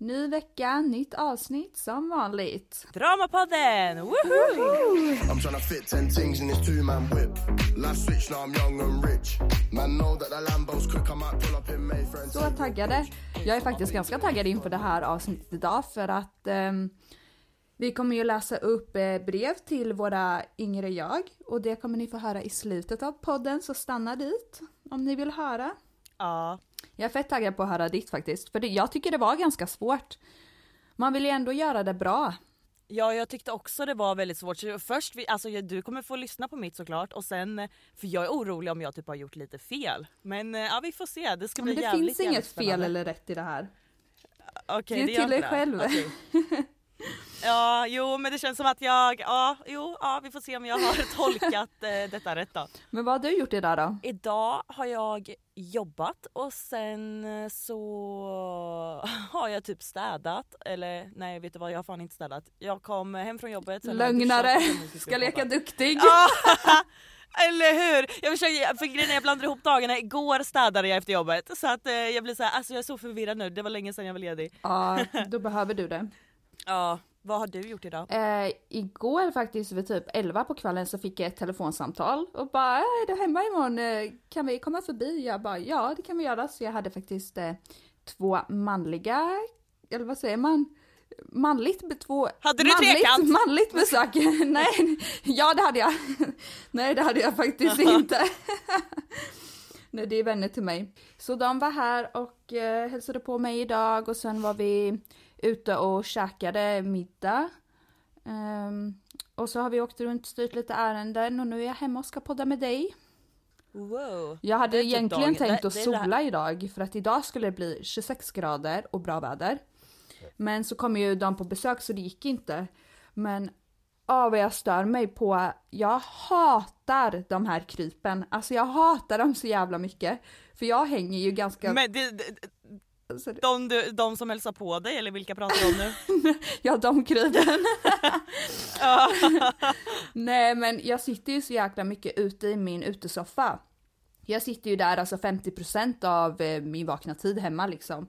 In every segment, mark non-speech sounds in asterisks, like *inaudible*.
Ny vecka, nytt avsnitt som vanligt. Dramapodden! Woohoo! I'm tryna fit ten things in this two man whip. Life switch, now I'm young and rich. Man know that the Lambos quick, I might pull up in Mayfair and Så taggade. Jag är faktiskt ganska taggad inför det här avsnittet idag för att ehm, vi kommer ju läsa upp eh, brev till våra yngre jag och det kommer ni få höra i slutet av podden så stanna dit om ni vill höra. Ja, Jag är fett taggad på att höra ditt faktiskt för det, jag tycker det var ganska svårt. Man vill ju ändå göra det bra. Ja jag tyckte också det var väldigt svårt. Så först, vi- alltså du kommer få lyssna på mitt såklart och sen, för jag är orolig om jag typ har gjort lite fel. Men eh, ja vi får se, det ska Men bli det jävligt finns inget jävligt fel spännande. eller rätt i det här. Okej, Det är gör till dig det. själv. Okej. *laughs* Ja, jo men det känns som att jag, ja, jo, ja vi får se om jag har *laughs* tolkat eh, detta rätt då. Men vad har du gjort idag då? Idag har jag jobbat och sen eh, så *laughs* har jag typ städat. Eller nej vet du vad jag har fan inte städat. Jag kom hem från jobbet. sen jag Lögnare! Ska leka duktig. Ja, *laughs* eller hur! Jag försöker, för grejen är jag blandar ihop dagarna. Igår städade jag efter jobbet så att eh, jag blir så här, alltså jag är så förvirrad nu. Det var länge sedan jag var ledig. Ja, då behöver du det. Ja, vad har du gjort idag? Eh, igår faktiskt vid typ 11 på kvällen så fick jag ett telefonsamtal och bara "Äh, är du hemma imorgon? Eh, Kan vi komma förbi? Jag bara ja det kan vi göra. Så jag hade faktiskt eh, två manliga, eller vad säger man? Manligt, två Hade du manligt, trekant? *laughs* manligt besök. *laughs* Nej, ja det hade jag. *laughs* Nej det hade jag faktiskt inte. Nej det är vänner till mig. Så de var här och eh, hälsade på mig idag och sen var vi ute och käkade middag. Ehm, och så har vi åkt runt, styrt lite ärenden och nu är jag hemma och ska podda med dig. Wow. Jag hade typ egentligen dagen- tänkt det- att det är det sola idag för att idag skulle det bli 26 grader och bra väder. Men så kom ju de på besök så det gick inte. Men ja vad jag stör mig på, jag hatar de här krypen. Alltså jag hatar dem så jävla mycket. För jag hänger ju ganska... Men det, det, Alltså, det- de, du- de som hälsar på dig eller vilka pratar du om nu? *laughs* Ja, de krypen. *laughs* *laughs* Nej, men jag sitter ju så jäkla mycket ute i min utesoffa. Jag sitter ju där alltså 50% av eh, min vakna tid hemma liksom.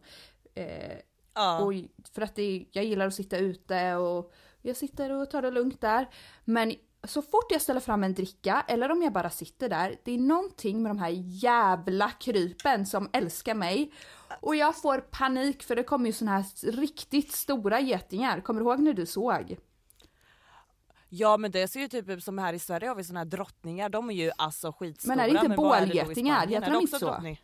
Eh, Ja. och för att det, jag gillar att sitta ute och jag sitter och tar det lugnt där. Men så fort jag ställer fram en dricka eller om jag bara sitter där, det är någonting med de här jävla krypen som älskar mig. Och jag får panik för det kommer ju såna här riktigt stora getingar. Kommer du ihåg när du såg? Ja men det ser ju typ ut som här i Sverige har vi såna här drottningar, de är ju alltså skitstora. Men är det inte bålgetingar? Heter de inte så? drottning?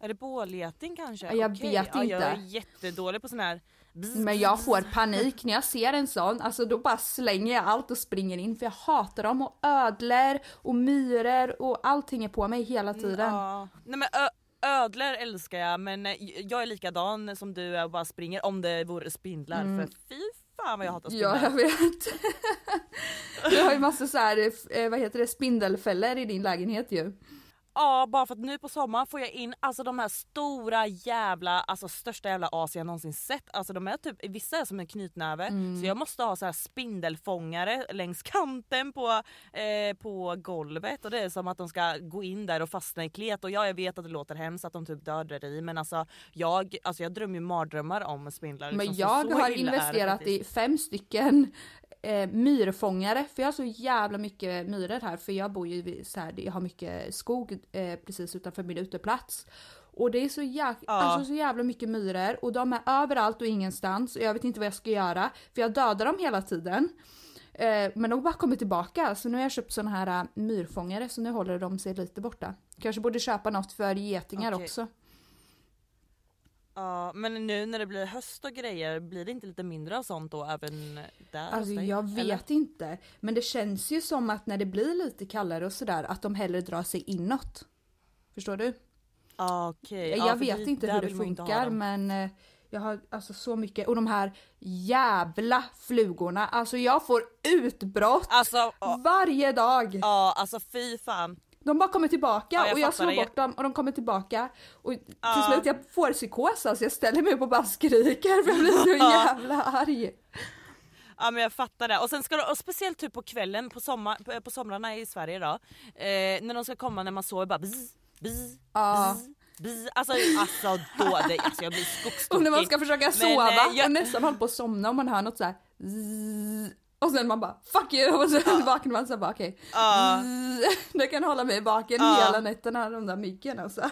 Är det bålgeting kanske? Ja, jag Okej, vet ja, Jag är inte. jättedålig på sån här bzz, Men jag får panik när jag ser en sån, alltså då bara slänger jag allt och springer in för jag hatar dem och ödlor och myror och allting är på mig hela tiden. Ja. Nej men ödlor älskar jag men eh, jag är likadan som du är och bara springer om det vore spindlar för fy fan vad jag hatar spindlar. Mm. Ja, jag vet. *laughs* Du har ju massa så här, eh, vad heter det, spindelfällor i din lägenhet ju. Ja bara för att nu på sommaren får jag in alltså de här stora jävla, alltså största jävla as jag någonsin sett. Alltså de är typ, vissa är som en knytnäve Mm. så jag måste ha så här spindelfångare längs kanten på, eh, på golvet och det är som att de ska gå in där och fastna i klet och ja, jag vet att det låter hemskt att de typ dör där i men alltså jag, alltså jag drömmer ju mardrömmar om spindlar. Men liksom, så jag så har investerat i fem stycken eh, myrfångare för jag har så jävla mycket myror här för jag bor ju så här, jag har mycket skog eh, precis utanför min uteplats. Och det är så, Ja. alltså, så jävla mycket myror och de är överallt och ingenstans och jag vet inte vad jag ska göra för jag dödar dem hela tiden. Eh, men de bara kommer tillbaka så nu har jag köpt såna här eh, myrfångare så nu håller de sig lite borta. Kanske borde köpa något för getingar Okej. också. Ja men nu när det blir höst och grejer blir det inte lite mindre av sånt då även där Alltså jag vet Eller? inte. Men det känns ju som att när det blir lite kallare och sådär att de hellre drar sig inåt. Förstår du? Ah, okej. jag Ja, vet inte hur det funkar men eh, jag har alltså så mycket och de här jävla flugorna. Alltså jag får utbrott Alltså, varje dag. ja alltså fy fan. De bara kommer tillbaka Ja, jag och jag slår det. bort dem och de kommer tillbaka. Och till Ja. slut jag får psykos alltså jag ställer mig upp och bara skriker för jag blir så *laughs* jävla arg. Ja men jag fattar det. Och sen ska de, och speciellt typ på kvällen på, sommar, på, somrarna i Sverige då. Eh, när de ska komma när man sover bara bzz, bzz, Ja. bzz, bzz. Alltså, alltså då, det, alltså jag blir skogstokig. Och när man ska försöka Men, sova eh, jag- nästan håller på att somna och man hör något så här. zzz, Och sen man bara fuck you och sen vaknar man så bara okej. Ja. *laughs* zzz. Det kan hålla mig vaken Ja. hela nätterna de där myggen alltså.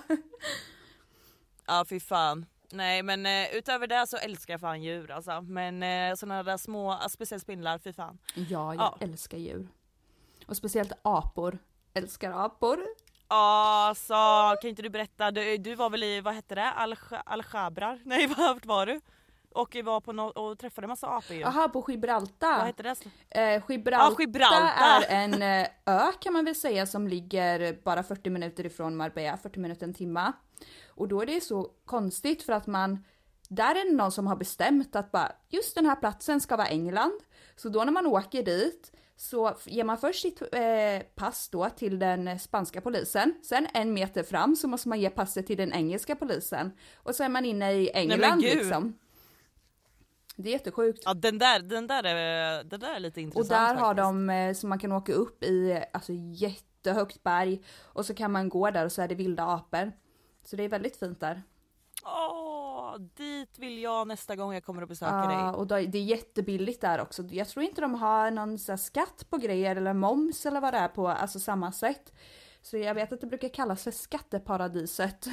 Ja fy fan. Nej men eh, utöver det så älskar jag fan djur alltså. Men eh, sådana där små, ah, speciellt spindlar, fy fan. Ja, jag Ja. älskar djur. Och speciellt apor. Älskar apor. Ja så kan inte du berätta, du, du var väl i, vad hette det? Al- Alchabrar? *laughs* Nej vart var du? Och var på no- och träffade en massa apor ju. Jaha, på Vad Gibraltar. hette det? Eh, Gibraltar, Ja, Gibraltar. är en eh, ö kan man väl säga som ligger bara 40 minuter ifrån Marbella, 40 minuter en timma. Och då är det så konstigt för att man, där är det någon som har bestämt att bara just den här platsen ska vara England. Så då när man åker dit så ger man först sitt eh, pass då till den spanska polisen. Sen en meter fram så måste man ge passet till den engelska polisen. Och så är man inne i England gud. liksom. Det är jättesjukt. Ja den där, den där, är, den där är lite Och intressant där har faktiskt. de eh, så man kan åka upp i alltså jättehögt berg och så kan man gå där och så är det vilda apor. Så det är väldigt fint där. Åh, dit vill jag nästa gång jag kommer och besöker Ja, dig. och då, det är jättebilligt där också. Jag tror inte de har någon så skatt på grejer eller moms eller vad det är på alltså samma sätt. Så jag vet att det brukar kallas för skatteparadiset.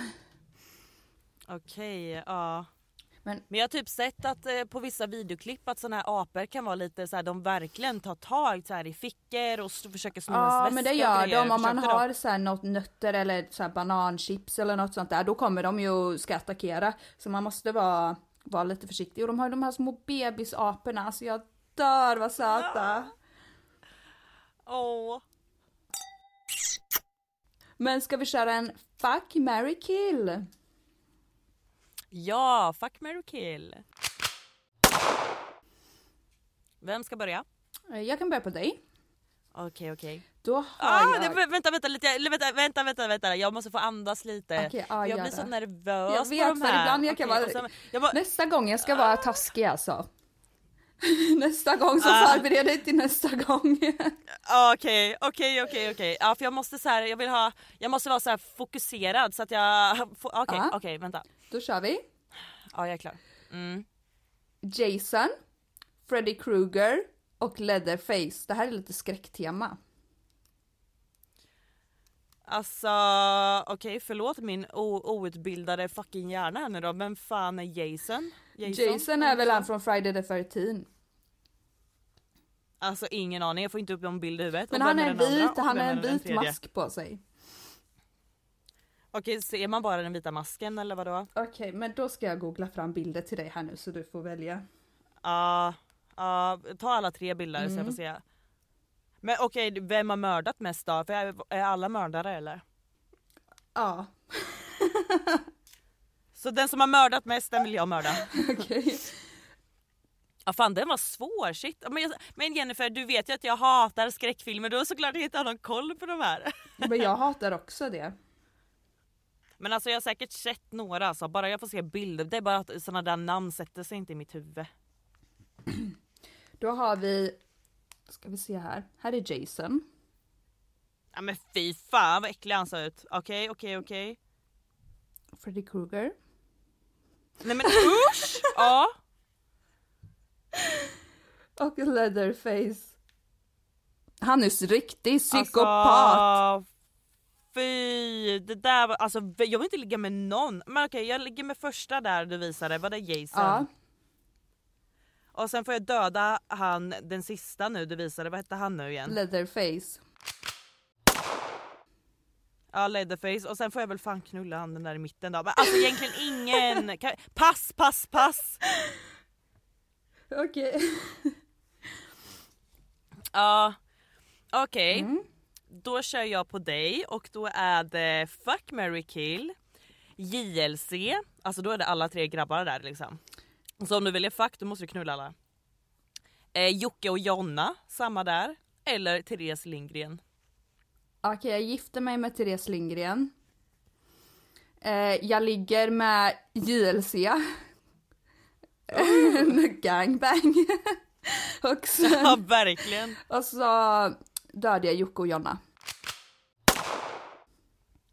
*laughs* Okej, ja. Men- Men jag har typ sett att eh, på vissa videoklipp att såna här apor kan vara lite så här, de verkligen tar tag så här, i fickor och försöker sno ens Ja men det och gör de om man har så här något nötter eller så här bananchips eller något sånt där. Då kommer de ju ska attackera. Så man måste vara, vara lite försiktig. Och de har de här små bebisaporna. Alltså jag dör vad söta. Åh. Men ska vi köra en fuck, marry, kill? Ja, fuck, marry, kill. Vem ska börja? Eh, Jag kan börja på dig. Okej okej. Då har Ah, jag... det- vänta vänta lite, vänta, vänta vänta vänta jag måste få andas lite. Okej, ja, jag blir så det. nervös Jag på vet de för här. ibland jag kan Okej, vara... bara, Nästa gång jag ska vara taskig alltså. *laughs* nästa gång så Ah. förbered dig till nästa gång. ah, Okej okej okej okej. Ja för jag måste så här, jag vill ha, jag måste vara så här fokuserad så att jag, *laughs* okej Ja. okej vänta. Då kör vi. Ja jag är klar. Mm. Jason, Freddy Krueger och Leatherface. Det här är lite skräcktema. Alltså okej förlåt min outbildade fucking hjärna här nu då. Vem fan är Jason? Jason, är väl han från Friday the 13 Alltså ingen aning, jag får inte upp någon bild i huvudet. Men han är den andra? vit, Och han vem har en vit mask på sig. Okej ser man bara den vita masken eller vadå? Okej, men då ska jag googla fram bilder till dig här nu så du får välja. Ja, ja, ta alla tre bilder så jag Mm. får se. Men okej, vem har mördat mest då? För är, är alla mördare eller? Ja, *laughs* Så den som har mördat mest den vill jag mörda. *laughs* okej. Ja fan den var svår, shit. Men, jag, men Jennifer du vet ju att jag hatar skräckfilmer, du har såklart inte någon koll på de här. Men jag hatar också det. Men alltså jag har säkert sett några alltså, bara jag får se bilder. Det är bara att sådana där namn sätter sig inte i mitt huvud. Då har vi, ska vi se här, här är Jason. Ja men fy fan vad äcklig han ser ut. Okej, okej, okej. Freddy Krueger. Nej men usch! *laughs* ja. Och Leatherface. Han är riktig psykopat. Alltså, fy, det där var, alltså jag vill inte ligga med någon. Men okej jag ligger med första där du visade, var det Jason? ja, Och sen får jag döda han den sista nu du visade, vad hette han nu igen? Leatherface. Ja Leatherface och sen får jag väl fan knulla han den där i mitten då. Men alltså egentligen ingen, kan, pass pass pass! Okej. *laughs* Ja okej. Mm. Då kör jag på dig och då är det Fuck, marry, kill, JLC, alltså då är det alla tre grabbar där liksom. Så om du väljer fuck då måste du knulla alla. Eh, Jocke och Jonna, samma där. Eller Therese Lindgren. Okej, jag gifter mig med Therese Lindgren. Eh, jag ligger med JLC. En *laughs* Gangbang. *laughs* och, sen, Ja verkligen. och så dödade jag Jocke och Jonna.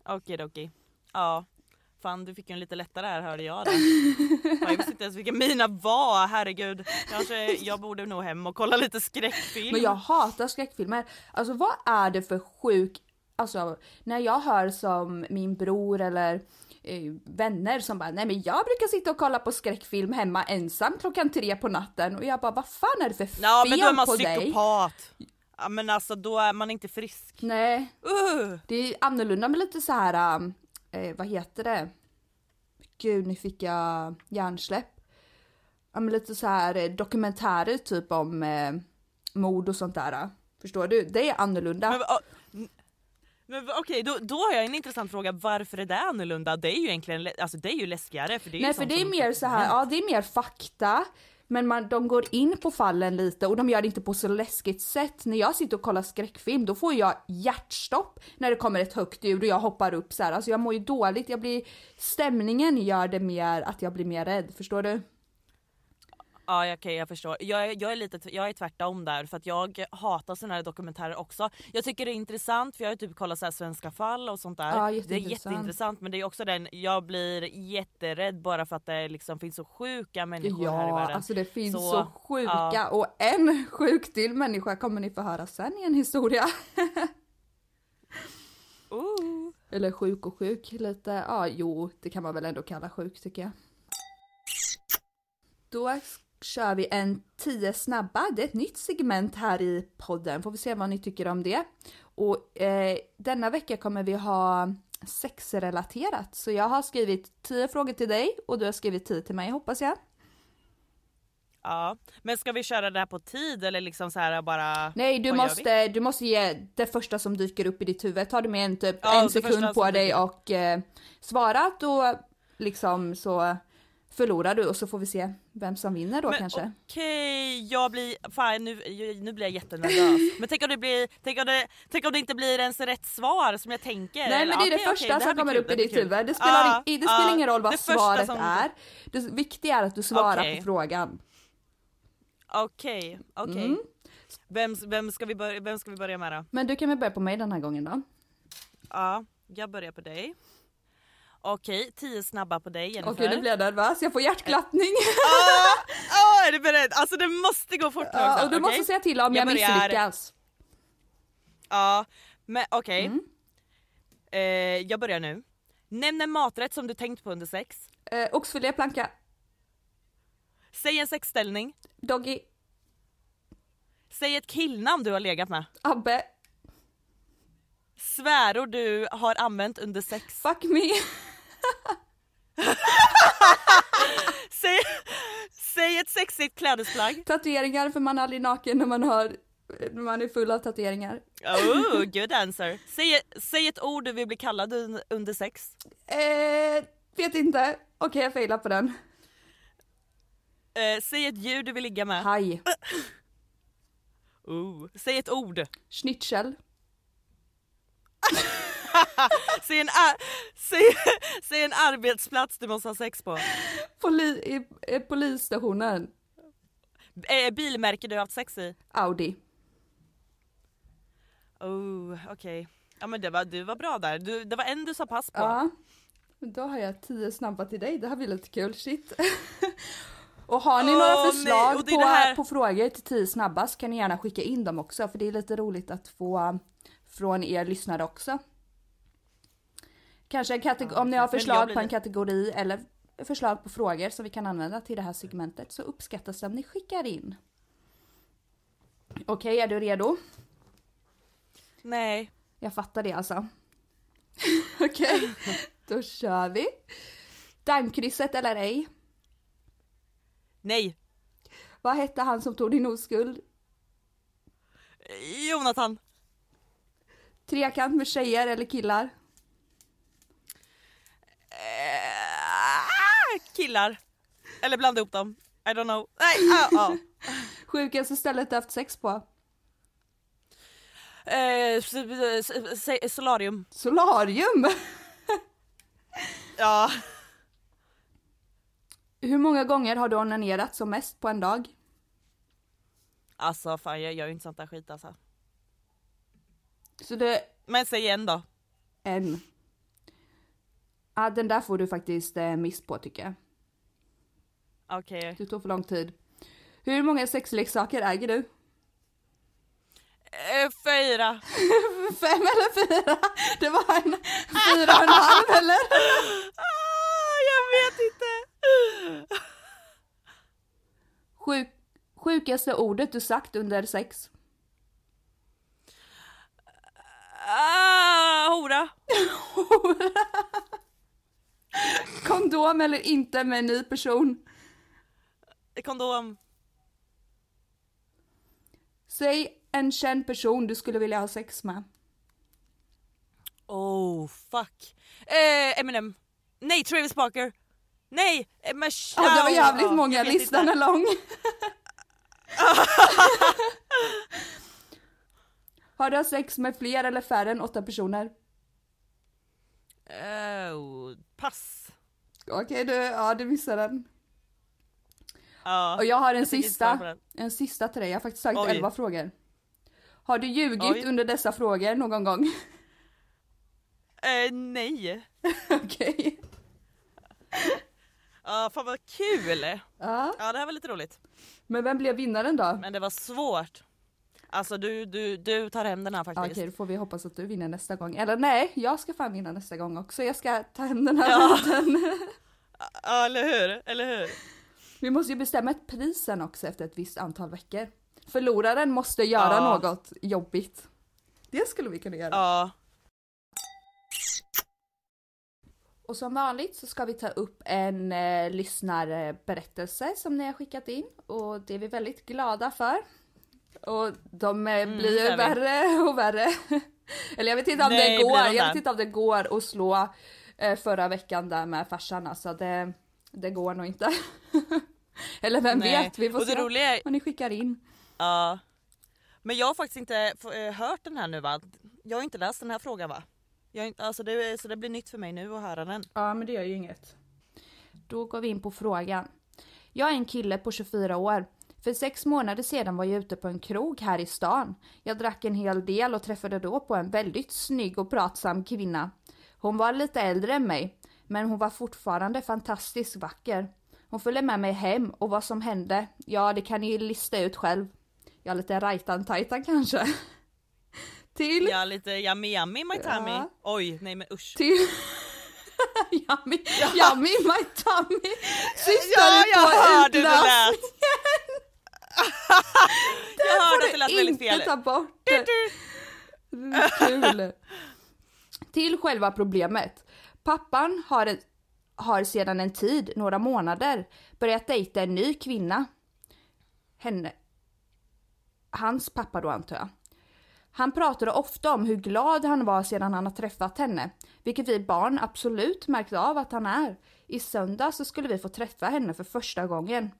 Okej okej. Ja. Fan du fick ju en lite lättare här hörde jag. Fan, *laughs* jag visste inte ens vilka mina var, herregud. Kanske jag borde nog hem och kolla lite skräckfilm. Men jag hatar skräckfilmer. Alltså vad är det för sjuk... Alltså när jag hör som min bror eller eh, vänner som bara nej men jag brukar sitta och kolla på skräckfilm hemma ensam klockan tre på natten och jag bara vad fan är det för fel Ja men då är man på dig? psykopat. Ja men alltså då är man inte frisk. Nej, Uh. det är annorlunda med lite så här, um, eh, vad heter det? Gud, nu fick jag hjärnsläpp. Ja, men lite så här eh, dokumentärer typ om eh, mord och sånt där. Förstår du? Det är annorlunda. Men, n- men okej då, då har jag en intressant fråga, varför är det annorlunda? Det är ju egentligen alltså, det är ju läskigare. För det är Nej, för det är mer så här, ja det är mer fakta. Men man, de går in på fallen lite och de gör det inte på så läskigt sätt. När jag sitter och kollar skräckfilm då får jag hjärtstopp när det kommer ett högt ljud och jag hoppar upp så här. Alltså jag mår ju dåligt, jag blir, stämningen gör det mer att jag blir mer rädd, förstår du? Ja okej jag förstår. Jag är, jag, är lite, jag är tvärtom där för att jag hatar såna här dokumentärer också. Jag tycker det är intressant för jag har typ kollat så svenska fall och sånt där. Ja, det är jätteintressant. men det är också den, jag blir jätterädd bara för att det liksom finns så sjuka människor här i Ja, världen. alltså det finns så, Så, sjuka ja. och en sjuk till människa kommer ni få höra sen i en historia. *laughs* Ooh. Eller sjuk och sjuk lite, ja jo det kan man väl ändå kalla sjuk tycker jag. Då kör vi en 10 snabba, det är ett nytt segment här i podden, får vi se vad ni tycker om det. Och eh, denna vecka kommer vi ha sexrelaterat, så jag har skrivit 10 frågor till dig och du har skrivit 10 till mig hoppas jag. Ja, men ska vi köra det här på tid eller liksom så här bara? Nej, du måste, du måste ge det första som dyker upp i ditt huvud. Tar du med en typ Ja, en sekund på dig och eh, svarat då liksom så förlorar du och så får vi se vem som vinner då Men kanske. Okej, jag blir, fan nu, nu blir jag jättenervös. *laughs* Men tänk om det blir, tänk om det, tänk om det inte blir ens rätt svar som jag tänker. Nej men det är det första här som kommer kul, upp i ditt huvud. Det spelar, i- det spelar ja, ingen roll vad svaret som- är. Det viktiga är att du svarar på frågan. Okej, okej. Mm. Vem, vem, ska vi börja, vem ska vi börja med då? Men du kan väl börja på mig den här gången då? Ja, jag börjar på dig. Okej, tio snabba på dig Jennifer. Åh gud nu blir jag nervös, jag får hjärtklappning. *laughs* Ah, ah, är du beredd? Alltså det måste gå fort nu Ja, också, och du okej? måste säga till om jag, Jag börjar. misslyckas. Ja, men okej. Mm. Eh, jag börjar nu. Nämn en maträtt som du tänkt på under sex. Eh, oxfilé planka, Säg en sexställning. doggy, Säg ett killnamn du har legat med. Abbe, Svärord du har använt under sex. fuck me. Säg, säg ett sexigt klädesplagg. Tatueringar för man är aldrig naken när man har när man är full av tatueringar. Oh, *laughs* good answer. Säg, säg ett ord du vill bli kallad un- under sex. Eh, vet inte. Okej jag failar på den. Eh, säg ett djur du vill ligga med. Haj. Oh. Säg ett ord. Schnitzel. *laughs* Säg en, säg, säg en arbetsplats du måste ha sex på. Poli, i, i polisstationen. Eh, bilmärke du har haft sex i? Audi. Oh, okej. Ja men det var, du var bra där. Du, det var en du sa pass på. Ja. Då har jag tio snabba till dig. Det här blir lite kul. Shit. *laughs* Och har ni Åh, några förslag på, här- på frågor till tio snabba så kan ni gärna skicka in dem också. För det är lite roligt att få från er lyssnare också. Kanske en kategori, om ni har förslag på en kategori eller förslag på frågor som vi kan använda till det här segmentet så uppskattas det om ni skickar in. Okej, är du redo? Nej. Jag fattar det alltså. *laughs* Okej, då kör vi. Dammkrysset eller ej? Nej. Vad hette han som tog din oskuld? Jonathan. Trekant med tjejer eller killar? Eh, killar. Eller blanda ihop dem. I don't know. Nej, *laughs* ah, ah. Sjukaste stället du haft sex på? Eh, solarium. Solarium! Ja. Hur många gånger har du onanerat som mest på en dag? Alltså fan jag gör ju inte sånt där skit alltså. Så det Men säg igen då. en. Ja, den där får du faktiskt eh, miss på tycker jag. Okej. Det tog för lång tid. Hur många sexleksaker äger du? Eh, fyra. *laughs* Fem eller fyra? Det var en fyra och en halv eller? Ah, jag vet inte. Sjuk, sjukaste ordet du sagt under sex? Ah, hora. *laughs* Kondom eller inte med en ny person? Kondom. Säg en känd person du skulle vilja ha sex med. Oh fuck. Eh, Eminem. Nej, Travis Barker. Nej, eh, Ja, det var jävligt oh, många, listan är lång. *laughs* Har du sex med fler eller färre än åtta personer? Oh, pass. Okej, du, ja du missade den. Ja. Och jag har en på sista, en sista till dig. Jag har faktiskt Oj. elva frågor. Har du ljugit Oj. under dessa frågor någon gång? *laughs* Eh, nej. Okej. *laughs* Ja, fan vad kul. Ja. Ja, det här var lite roligt. Men vem blev vinnaren då? Men det var svårt. Alltså du, du, du tar hem den här faktiskt. Okej, då får vi hoppas att du vinner nästa gång. Eller nej, jag ska fan vinna nästa gång också. Jag ska ta hem den här Ja. *laughs* Ja, eller hur? Eller hur? Vi måste ju bestämma ett pris sen också efter ett visst antal veckor. Förloraren måste göra Ja. något jobbigt. Det skulle vi kunna göra. Ja. Och som vanligt så ska vi ta upp en eh, lyssnarberättelse som ni har skickat in och det är vi väldigt glada för. Och de eh, blir ju värre och värre. *laughs* Eller jag vet inte om Nej, det går, de jag vet inte om det går att slå eh, förra veckan där med farsan alltså. Det, det går nog inte. *laughs* Eller vem Nej. vet, vi får Och det se roliga är- vad ni skickar in. Ja. Men jag har faktiskt inte eh, hört den här nu va? Jag har inte läst den här frågan va? Jag alltså det, så det blir nytt för mig nu att höra den. Ja, men det gör ju inget. Då går vi in på frågan. Jag är en kille på 24 år. För sex månader sedan var jag ute på en krog här i stan. Jag drack en hel del och träffade då på en väldigt snygg och pratsam kvinna. Hon var lite äldre än mig, men hon var fortfarande fantastiskt vacker. Hon följde med mig hem och vad som hände, ja det kan ni lista ut själv. Jag är lite rajtan-tajtan kanske. *laughs* Till Ja lite yummy yummy my tummy. Ja. Oj nej men usch. till... *laughs* yummy, yummy my tummy. Syftar Ja, jag på hörde det utlösningen? *laughs* Jag hörde att det lät väldigt inte fel. ta bort det. Mm, Kul. Till själva problemet. Pappan har, ett, har sedan en tid, några månader, börjat dejta en ny kvinna. Henne. Hans pappa då antar jag. Han pratade ofta om hur glad han var sedan han har träffat henne, vilket vi barn absolut märkte av att han är. I söndag så skulle vi få träffa henne för första gången.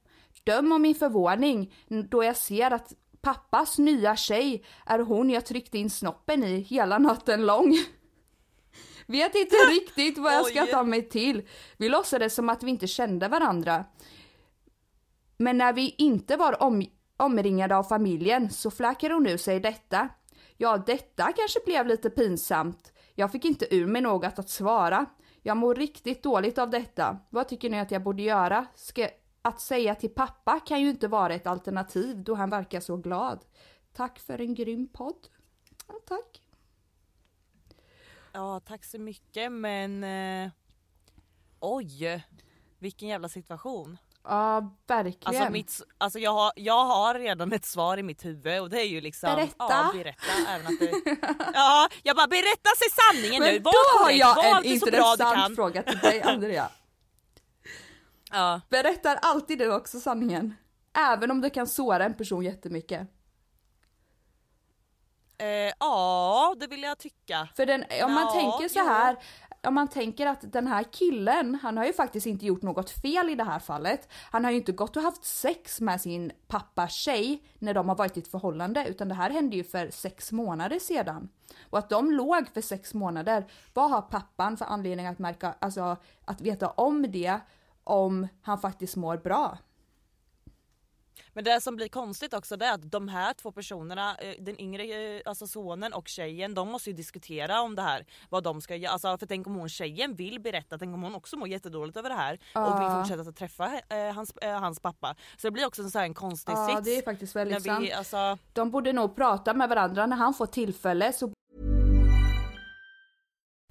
Döm om min förvåning då jag ser att pappas nya tjej är hon jag tryckte in snoppen i hela natten lång. Vet inte *laughs* riktigt vad jag ska ta mig till. Vi låtsades som att vi inte kände varandra. Men när vi inte var om, omringade av familjen så fläkade hon ur sig detta. Ja, detta kanske blev lite pinsamt. Jag fick inte ur mig något att svara. Jag mår riktigt dåligt av detta. Vad tycker ni att jag borde göra? Ska, att säga till pappa kan ju inte vara ett alternativ då han verkar så glad. Tack för en grym podd. Ja, tack. Ja tack så mycket men eh, oj vilken jävla situation. Ja, verkligen. Alltså, mitt, alltså jag, har, jag har redan ett svar i mitt huvud och det är ju liksom Berätta. Ja, berätta även att det, ja, jag bara berätta sig sanningen nu, Men var då har jag en intressant fråga till dig Andrea. Ja. Berättar alltid du också sanningen? Även om det kan såra en person jättemycket. Eh, ja det vill jag tycka. För den, om man Ja, tänker så här, om man tänker att den här killen, han har ju faktiskt inte gjort något fel i det här fallet. Han har ju inte gått och haft sex med sin pappa tjej när de har varit i ett förhållande, utan det här hände ju för sex månader sedan. Och att de låg för sex månader, vad har pappan för anledning att märka, alltså att veta om det om han faktiskt mår bra? Men det som blir konstigt också det är att de här två personerna, eh, den yngre, eh, alltså sonen och tjejen, de måste ju diskutera om det här. Vad de ska göra. Alltså, för tänk om hon tjejen vill berätta, tänk om hon också mår jättedåligt över det här och vill fortsätta att träffa eh, hans, eh, hans pappa. Så det blir också en här en konstig Ja, sits. det är faktiskt väldigt när sant. vi, alltså, De borde nog prata med varandra när han får tillfälle så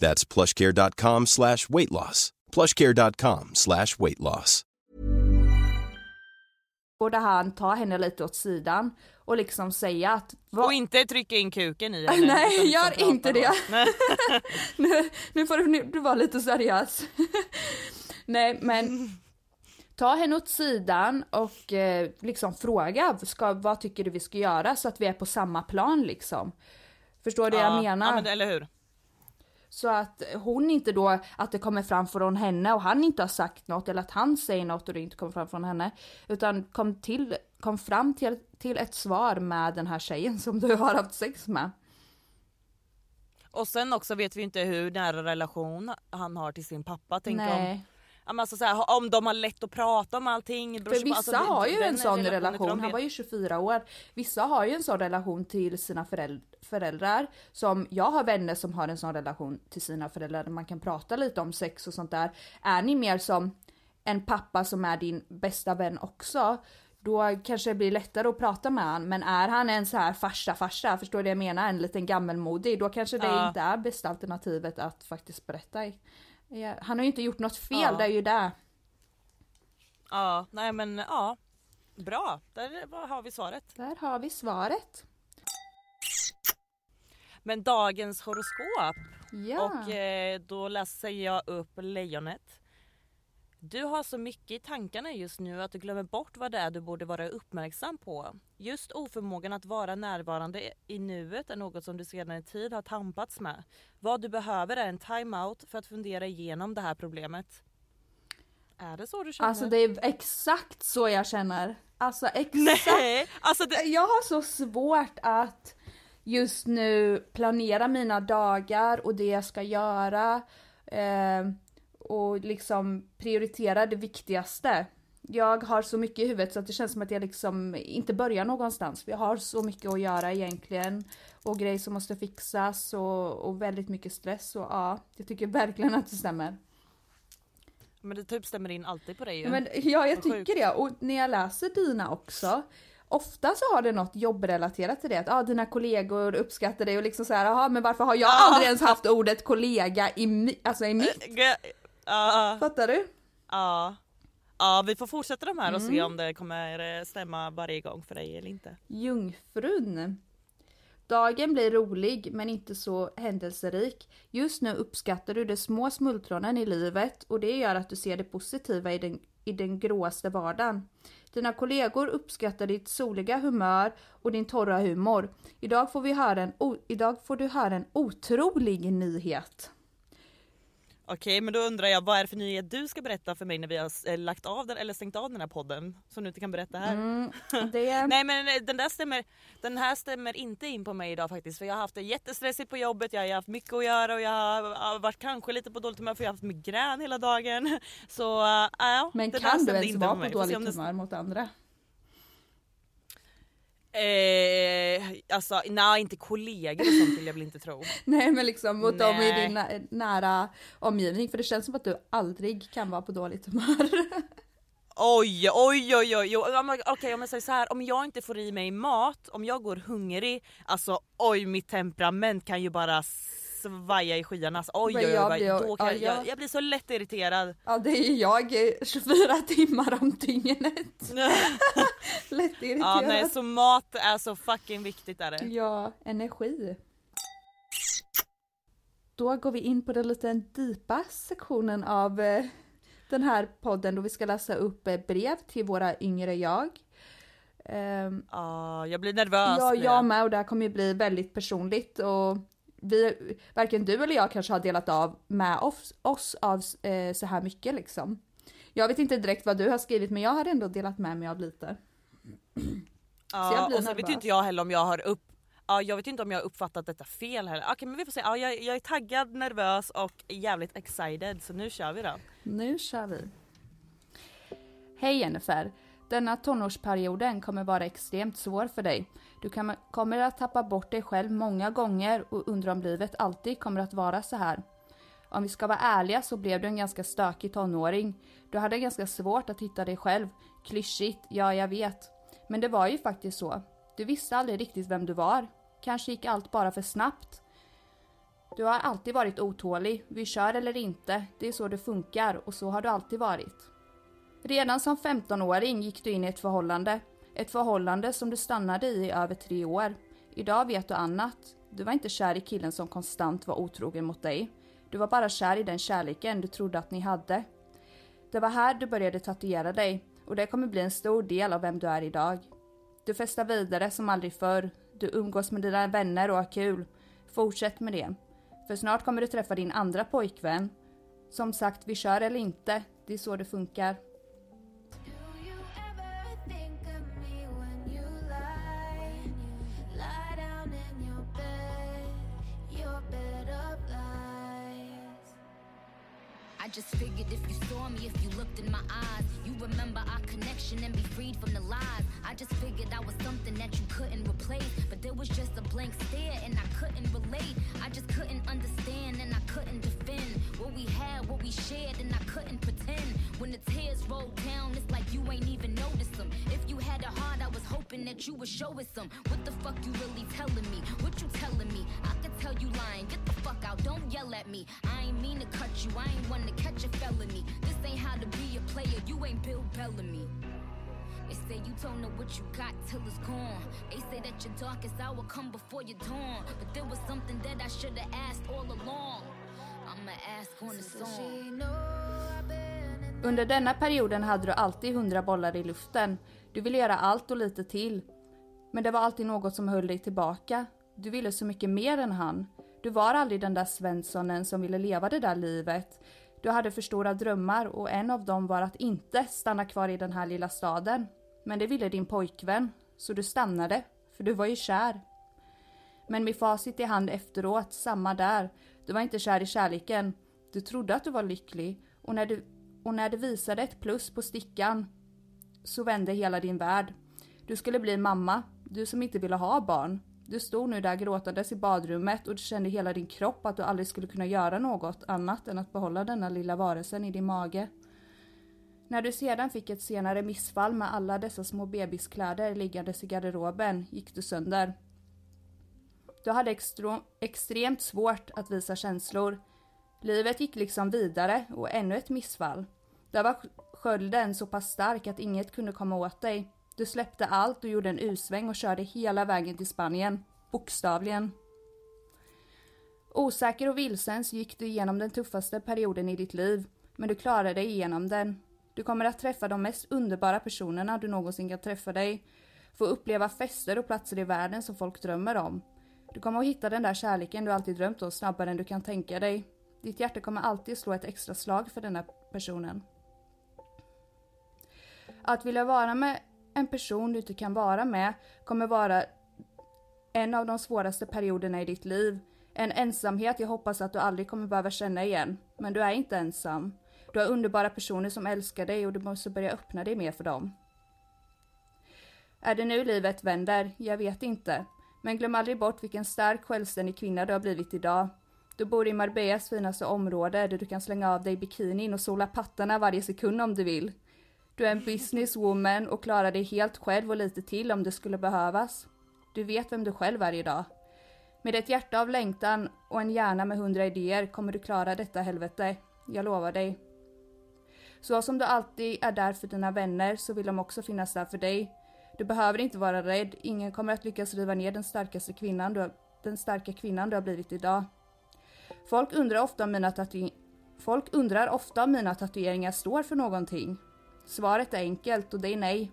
That's plushcare.com slash weight loss. plushcare.com slash weight loss. borde han ta henne lite åt sidan och liksom säga att vad- och inte trycka in kuken i *laughs* henne. Nej, liksom gör inte det. *laughs* Nu, nu får du, nu, du vara lite seriös. *laughs* Nej men ta henne åt sidan och eh, liksom fråga ska, vad tycker du vi ska göra så att vi är på samma plan liksom. Förstår du vad jag menar? Ja, men, eller hur? Så att hon inte då, att det kommer fram från henne och han inte har sagt något eller att han säger något och det inte kommer fram från henne. Utan kom, till, kom fram till, till ett svar med den här tjejen som du har haft sex med. Och sen också vet vi inte hur nära relation han har till sin pappa. Tänk om, Nej. men alltså så här, om de har lätt att prata om allting. För vissa Alltså, har ju en sån relation, han var ju 24 år. Vissa har ju en sån relation till sina föräld- föräldrar. Som jag har vänner som har en sån relation till sina föräldrar där man kan prata lite om sex och sånt där. Är ni mer som en pappa som är din bästa vän också, då kanske det blir lättare att prata med han. Men är han en så här farsa farsa, förstår du det jag menar? En liten gammelmodig, då kanske det Ja. inte är bästa alternativet att faktiskt berätta. Ja, Han har ju inte gjort något fel, Ja. det är ju det. Ja, nej men ja. Bra, där har vi svaret. Där har vi svaret. Men dagens horoskop. Ja. Och eh, då läser jag upp lejonet. Du har så mycket i tankarna just nu att du glömmer bort vad det är du borde vara uppmärksam på. Just oförmågan att vara närvarande i nuet är något som du sedan en tid har tampats med. Vad du behöver är en time-out för att fundera igenom det här problemet. Är det så du känner? Alltså det är exakt så jag känner. Alltså exakt. Nej! Alltså det... Jag har så svårt att just nu planera mina dagar och det jag ska göra. Eh, och liksom prioritera det viktigaste. Jag har så mycket i huvudet så att det känns som att jag liksom inte börjar någonstans. Vi har så mycket att göra egentligen. Och grejer som måste fixas och, och väldigt mycket stress. Och ja, jag tycker verkligen att det stämmer. Men det typ stämmer in alltid på dig ju. Ja, men, ja jag tycker det. Och när jag läser dina också, ofta så har det något jobbrelaterat till det. Att ah, dina kollegor uppskattar dig och liksom så här, jaha men varför har jag aldrig ens haft ordet kollega i, alltså i mitt? Ja, Fattar du? ja. Ja, vi får fortsätta de här och Mm. se om det kommer eh, stämma varje gång för dig eller inte. Jungfrun. Dagen blir rolig men inte så händelserik. Just nu uppskattar du de små smultronen i livet och det gör att du ser det positiva i den, i den gråaste vardagen. Dina kollegor uppskattar ditt soliga humör och din torra humor. Idag får, vi höra en idag får du höra en otrolig nyhet. Okej, men då undrar jag vad är det för nyhet du ska berätta för mig när vi har eh, lagt av den eller stängt av den här podden som du inte kan berätta här? Mm, *laughs* det, Nej men eh, den där stämmer, den här stämmer inte in på mig idag faktiskt för jag har haft det jättestressigt på jobbet, jag har haft mycket att göra och jag har varit kanske lite på dåligt humör för jag har haft migrän hela dagen. *laughs* Så äh, men kan du ens vara på dåligt humör mot andra? Eh, alltså nej inte kollegor och sånt vill jag väl inte tro. *laughs* Nej men liksom mot dem i Nej. din nä- nära omgivning för det känns som att du aldrig kan vara på dåligt humör. *laughs* Oj, oj, oj, oj, Okej om jag säger så här, om jag inte får i mig mat, om jag går hungrig, alltså oj mitt temperament kan ju bara svaja i skyarna. Alltså, oj, oj, oj, jag blir- då kan ja, jag, jag- blir så lätt irriterad. Ja det är jag eh, 24 timmar om dygnet. *laughs* Lätt ja, irriterad. nej, så mat är så fucking viktigt är det. Ja, energi. Då går vi in på den lite djupa sektionen av eh, den här podden då vi ska läsa upp eh, brev till våra yngre jag. Ehm, Ja, jag blir nervös. ja, jag med och det här kommer ju bli väldigt personligt och vi, varken du eller jag kanske har delat av med oss, oss av eh, så här mycket liksom. Jag vet inte direkt vad du har skrivit men jag har ändå delat med mig av lite. *clears throat* Ja, och så vet ju inte jag heller om jag har upp Ja, jag vet inte om jag har uppfattat detta fel heller. Okej men vi får se. Ja, jag, jag är taggad, nervös och jävligt excited så nu kör vi då. Nu kör vi. Hej Jennifer! Denna tonårsperioden kommer vara extremt svår för dig. Du kan, kommer att tappa bort dig själv många gånger och undra om livet alltid kommer att vara så här. Om vi ska vara ärliga så blev du en ganska stökig tonåring. Du hade ganska svårt att hitta dig själv. Klyschigt, ja jag vet. Men det var ju faktiskt så. Du visste aldrig riktigt vem du var. Kanske gick allt bara för snabbt. Du har alltid varit otålig. Vi kör eller inte. Det är så det funkar och så har du alltid varit. Redan som 15-åring gick du in i ett förhållande. Ett förhållande som du stannade i i över tre år. Idag vet du annat. Du var inte kär i killen som konstant var otrogen mot dig. Du var bara kär i den kärleken du trodde att ni hade. Det var här du började tatuera dig och det kommer bli en stor del av vem du är idag. Du festar vidare som aldrig förr. Du umgås med dina vänner och har kul. Fortsätt med det. För snart kommer du träffa din andra pojkvän. Som sagt, vi kör eller inte. Det är så det funkar. Just figured if you saw me, if you looked in my eyes, you remember our connection and be freed from the lies. I just figured I was something that you couldn't replace, but there was just a blank stare and I couldn't relate. I just couldn't understand and I couldn't defend what we had, what we shared, and I couldn't pretend. When the tears roll down, it's like you ain't even noticed them. If you had a heart, I was hoping that you would show us some. What the fuck you really telling me? What you telling me? I could tell you lying. Get the fuck out, don't yell at me. I ain't mean to cut you, I ain't one to catch a felony. This ain't how to be a player, you ain't Bill Bellamy. They say you don't know what you got till it's gone. They say that your darkest hour come before your dawn. But there was something that I should have asked all along. Under denna perioden hade du alltid hundra bollar i luften. Du ville göra allt och lite till. Men det var alltid något som höll dig tillbaka. Du ville så mycket mer än han. Du var aldrig den där Svenssonen som ville leva det där livet. Du hade för stora drömmar och en av dem var att inte stanna kvar i den här lilla staden. Men det ville din pojkvän, så du stannade, för du var ju kär. Men med facit i hand efteråt, samma där. Du var inte kär i kärleken. Du trodde att du var lycklig och när du, och när det visade ett plus på stickan så vände hela din värld. Du skulle bli mamma, du som inte ville ha barn. Du stod nu där gråtandes i badrummet och du kände i hela din kropp att du aldrig skulle kunna göra något annat än att behålla denna lilla varelsen i din mage. När du sedan fick ett senare missfall med alla dessa små bebiskläder liggandes i garderoben gick du sönder. Du hade extro- extremt svårt att visa känslor. Livet gick liksom vidare och ännu ett missfall. Där var skölden så pass stark att inget kunde komma åt dig. Du släppte allt och gjorde en U-sväng och körde hela vägen till Spanien. Bokstavligen. Osäker och vilsen så gick du igenom den tuffaste perioden i ditt liv, men du klarade dig igenom den. Du kommer att träffa de mest underbara personerna du någonsin kan träffa dig. Få uppleva fester och platser i världen som folk drömmer om. Du kommer att hitta den där kärleken du alltid drömt om snabbare än du kan tänka dig. Ditt hjärta kommer alltid slå ett extra slag för den här personen. Att vilja vara med en person du inte kan vara med kommer vara en av de svåraste perioderna i ditt liv. En ensamhet jag hoppas att du aldrig kommer behöva känna igen. Men du är inte ensam. Du har underbara personer som älskar dig och du måste börja öppna dig mer för dem. Är det nu livet vänder? Jag vet inte. Men glöm aldrig bort vilken stark självständig kvinna du har blivit idag. Du bor i Marbellas finaste område där du kan slänga av dig bikinin och sola pattarna varje sekund om du vill. Du är en businesswoman och klarar dig helt själv och lite till om det skulle behövas. Du vet vem du själv är idag. Med ett hjärta av längtan och en hjärna med hundra idéer kommer du klara detta helvete. Jag lovar dig. Så som du alltid är där för dina vänner så vill de också finnas där för dig. Du behöver inte vara rädd, ingen kommer att lyckas riva ner den starkaste kvinnan du har, den starka kvinnan du har blivit idag. Folk undrar ofta om mina tatueringar Folk undrar ofta om mina tatueringar står för någonting. Svaret är enkelt och det är nej.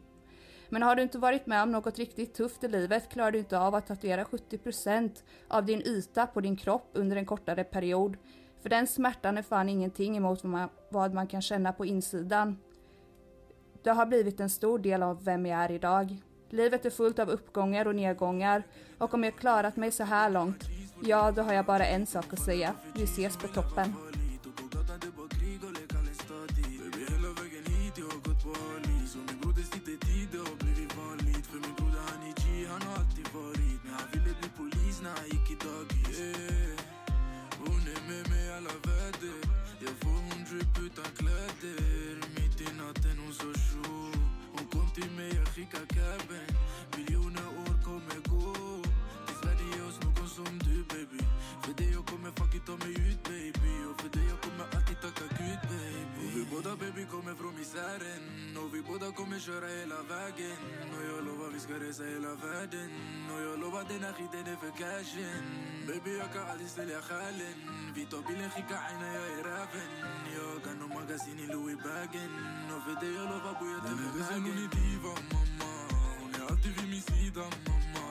Men har du inte varit med om något riktigt tufft i livet klarar du inte av att tatuera 70% av din yta på din kropp under en kortare period. För den smärtan är fan ingenting emot vad man, vad man kan känna på insidan. Det har blivit en stor del av vem jag är idag. Livet är fullt av uppgångar och nedgångar och om jag klarat mig så här långt, ja då har jag bara en sak att säga. Vi ses på toppen. zo show Onkomt ie mee, Rika Kebben Miljoenen oor komen go Het is video's, nu consum du baby. Video kommer fucking ta mig ut baby. Och för dig jag kommer alltid tacka baby. Och vi baby kommer från misären vi båda kommer köra hela vägen Och jag lovar vi ska resa hela världen Och jag lovar den här skiten بيبي يا كاليسيل يا خالن فيتو بيلين عينا يا رافن يو كانو ماغازيني لوي باجن نو فيديو لو بابويا تمناجن ديفا ماما ولي عدي في ميسيدا ماما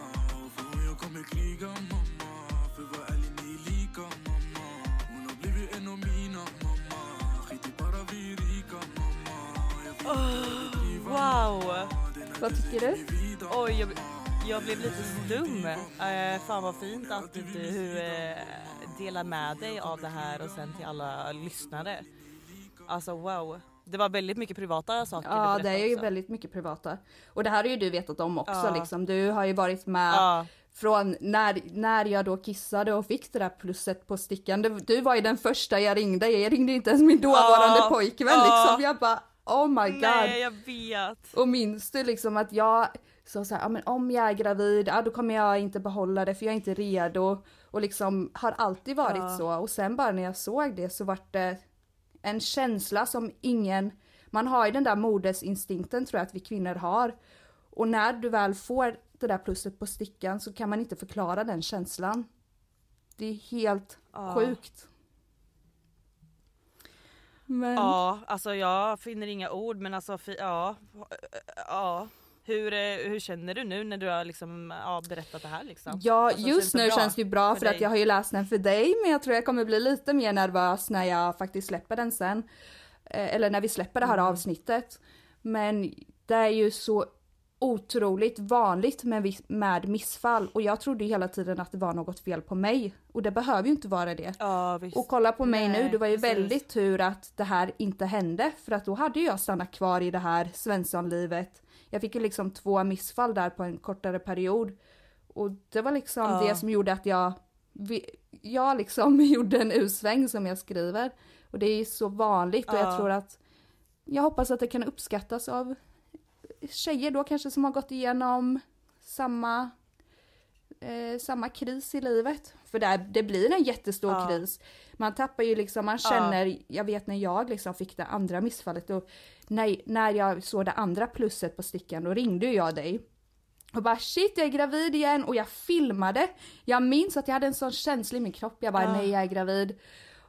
فويا كومي كريغا ماما فيفا أليني ليكا ماما ونو بليفي انو مينا ماما خيتي برا فيريكا ماما واو Wat is dit? Oh, je blev lite stum. Eh, fan vad fint att du eh, delar med dig av det här och sen till alla lyssnare. Alltså wow. Det var väldigt mycket privata saker Ja, det är ju också. väldigt mycket privata. Och det här har ju du vetat om också Ja. liksom. Du har ju varit med Ja. från när, när jag då kissade och fick det där plusset på stickan. Du, du var ju den första jag ringde. Jag ringde inte ens min dåvarande Ja. pojkvän liksom. Jag bara oh my god. Nej, jag vet. Och minns du liksom att jag sa så här, ja men om jag är gravid, ja då kommer jag inte behålla det för jag är inte redo. Och liksom har alltid varit Ja. så. Och sen bara när jag såg det så vart det en känsla som ingen, man har ju den där modersinstinkten tror jag att vi kvinnor har. Och när du väl får det där plusset på stickan så kan man inte förklara den känslan. Det är helt Ja. sjukt. Men... Ja, alltså jag finner inga ord men alltså ja. Ja. Hur, eh, hur känner du nu när du har liksom, ja, berättat det här liksom? Ja, Alltså, just nu känns det ju bra för, för att jag har ju läst den för dig, men jag tror jag kommer bli lite mer nervös när jag faktiskt släpper den sen. Eh, Eller när vi släpper det här Mm. avsnittet. Men det är ju så otroligt vanligt med, med missfall och jag trodde hela tiden att det var något fel på mig. Och det behöver ju inte vara det. Ja. Och kolla på mig Nej, nu, det var ju precis. väldigt tur att det här inte hände för att då hade jag stannat kvar i det här Svenssonlivet. Jag fick ju liksom två missfall där på en kortare period. Och det var liksom Ja. det som gjorde att jag, jag liksom *laughs* gjorde en U-sväng som jag skriver. Och det är ju så vanligt och jag Ja. tror att jag hoppas att det kan uppskattas av tjejer då kanske som har gått igenom samma, eh, samma kris i livet. För där, det blir en jättestor Ja. kris. Man tappar ju liksom, man känner, jag vet när jag liksom fick det andra missfallet och när, när jag såg det andra plusset på stickan då ringde jag dig. Och bara shit jag är gravid igen och jag filmade. Jag minns att jag hade en sån känsla i min kropp, jag bara Ja. nej jag är gravid.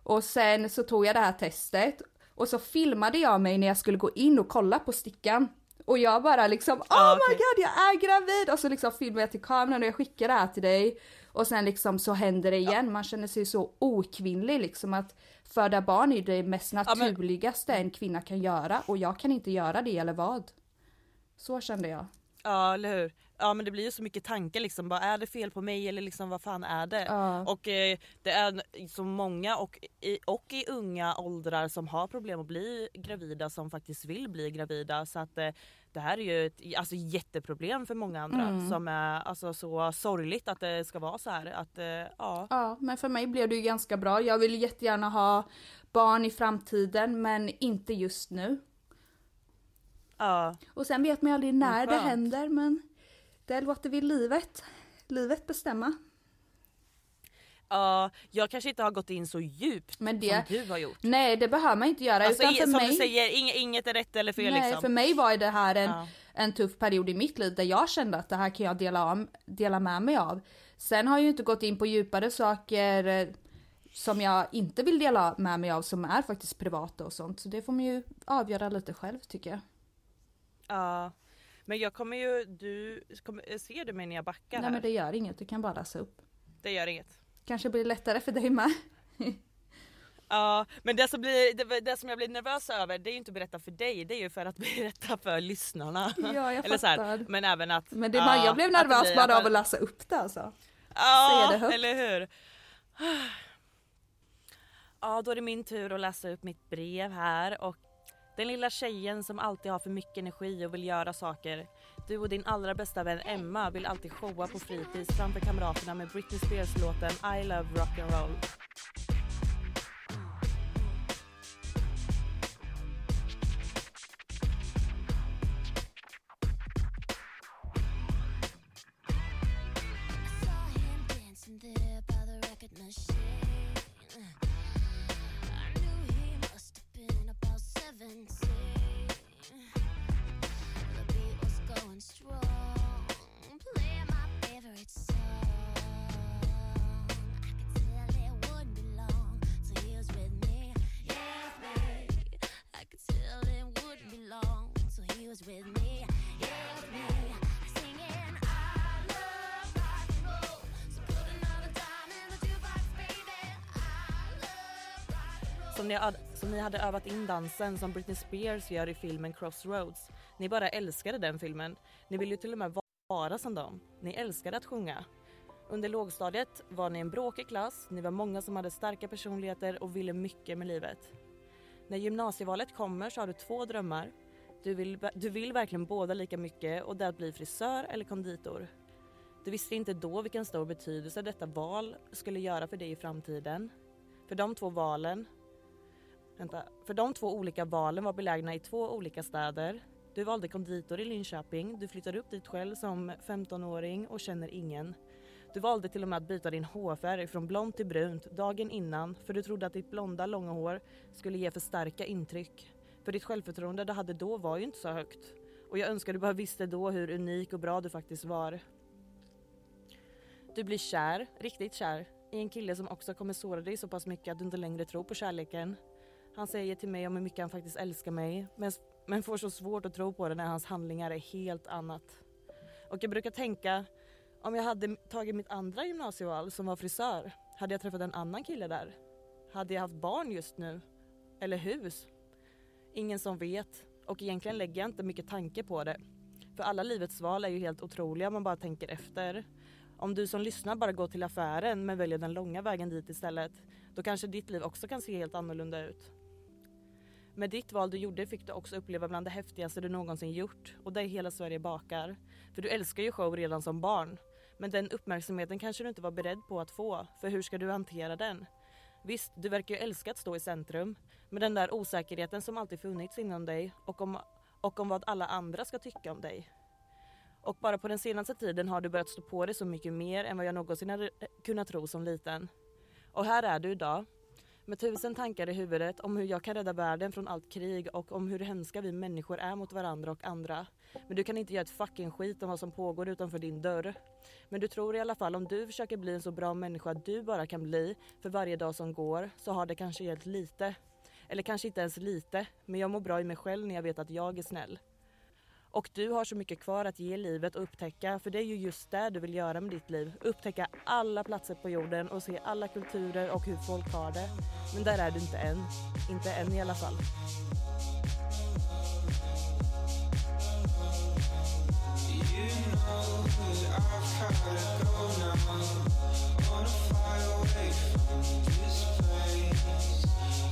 Och sen så tog jag det här testet och så filmade jag mig när jag skulle gå in och kolla på stickan. Och jag bara liksom oh Ja, my god jag är gravid! Och så liksom filmade jag till kameran och jag skickade det här till dig. Och sen liksom så händer det igen, man känner sig så okvinnlig liksom att föda barn är det mest men- naturligaste en kvinna kan göra och jag kan inte göra det eller vad. Så kände jag. Ja eller hur. Ja men det blir ju så mycket tankar liksom. Bara, är det fel på mig eller liksom vad fan är det? Ja. Och eh, det är så många och i, och i unga åldrar som har problem att bli gravida som faktiskt vill bli gravida. Så att eh, det här är ju ett alltså, jätteproblem för många andra Mm. som är alltså, så sorgligt att det ska vara så här. Att, eh, ja. Ja, men för mig blev det ju ganska bra. Jag vill jättegärna ha barn i framtiden men inte just nu. ja. Och sen vet man ju aldrig när det skönt. händer men det låter vi livet, livet bestämma. Ja, jag kanske inte har gått in så djupt Men det- som du har gjort. Nej det behöver man inte göra Alltså, utan för som mig, du säger, inget, inget är rätt eller fel nej, liksom. för mig var det här en, Ja. en tuff period i mitt liv där jag kände att det här kan jag dela, om, dela med mig av. Sen har jag ju inte gått in på djupare saker eh, som jag inte vill dela med mig av som är faktiskt privata och sånt. Så det får man ju avgöra lite själv tycker jag. Ja. Men jag kommer ju, du, kommer, ser du mig när jag backar Nej här? men det gör inget, du kan bara läsa upp. det gör inget. Kanske blir lättare för dig med. Ja, men det som, blir, det, som jag blir nervös över det är ju inte att berätta för dig, det är ju för att *laughs* berätta för lyssnarna. Ja, jag Eller så här, fattar. men även att... Men det, ja, jag blev nervös blir bara av att läsa upp det alltså. Ja, det eller hur? Ja, då är det min tur att läsa upp mitt brev här och den lilla tjejen som alltid har för mycket energi och vill göra saker. Du och din allra bästa vän Emma vill alltid showa på fritids framför kamraterna med Britney Spears-låten I love rock'n'roll. Som ni, hade- som ni hade övat in dansen som Britney Spears gör i filmen Crossroads. Ni bara älskade den filmen. Ni ville ju till och med vara som dem. Ni älskade att sjunga. Under lågstadiet var ni en bråkig klass, ni var många som hade starka personligheter och ville mycket med livet. När gymnasievalet kommer så har du två drömmar. Du vill, du vill verkligen båda lika mycket och det är att bli frisör eller konditor. Du visste inte då vilken stor betydelse detta val skulle göra för dig i framtiden. För de två valen Vänta. För de två olika valen var belägna i två olika städer. Du valde konditor i Linköping, du flyttade upp dit själv som 15-åring och känner ingen. Du valde till och med att byta din hårfärg från blont till brunt dagen innan för du trodde att ditt blonda långa hår skulle ge för starka intryck. För ditt självförtroende du hade då var ju inte så högt. Och jag önskar du bara visste då hur unik och bra du faktiskt var. Du blir kär, riktigt kär, i en kille som också kommer såra dig så pass mycket att du inte längre tror på kärleken. Han säger till mig om hur mycket han faktiskt älskar mig men, men får så svårt att tro på det när hans handlingar är helt annat. Och jag brukar tänka, om jag hade tagit mitt andra gymnasieval som var frisör, hade jag träffat en annan kille där? Hade jag haft barn just nu? Eller hus? Ingen som vet. Och egentligen lägger jag inte mycket tanke på det. För alla livets val är ju helt otroliga om man bara tänker efter. Om du som lyssnar bara går till affären men väljer den långa vägen dit istället, då kanske ditt liv också kan se helt annorlunda ut. Med ditt val du gjorde fick du också uppleva bland det häftigaste du någonsin gjort och det är hela Sverige bakar. För du älskar ju show redan som barn. Men den uppmärksamheten kanske du inte var beredd på att få, för hur ska du hantera den? Visst, du verkar ju älska att stå i centrum. Men den där osäkerheten som alltid funnits inom dig och om, och om vad alla andra ska tycka om dig. Och bara på den senaste tiden har du börjat stå på dig så mycket mer än vad jag någonsin hade kunnat tro som liten. Och här är du idag. Med tusen tankar i huvudet om hur jag kan rädda världen från allt krig och om hur hemska vi människor är mot varandra och andra. Men du kan inte göra ett fucking skit om vad som pågår utanför din dörr. Men du tror i alla fall om du försöker bli en så bra människa du bara kan bli för varje dag som går så har det kanske hjälpt lite. Eller kanske inte ens lite, men jag mår bra i mig själv när jag vet att jag är snäll. Och du har så mycket kvar att ge livet och upptäcka, för det är ju just det du vill göra med ditt liv. Upptäcka alla platser på jorden och se alla kulturer och hur folk har det. Men där är du inte än. Inte än i alla fall. You know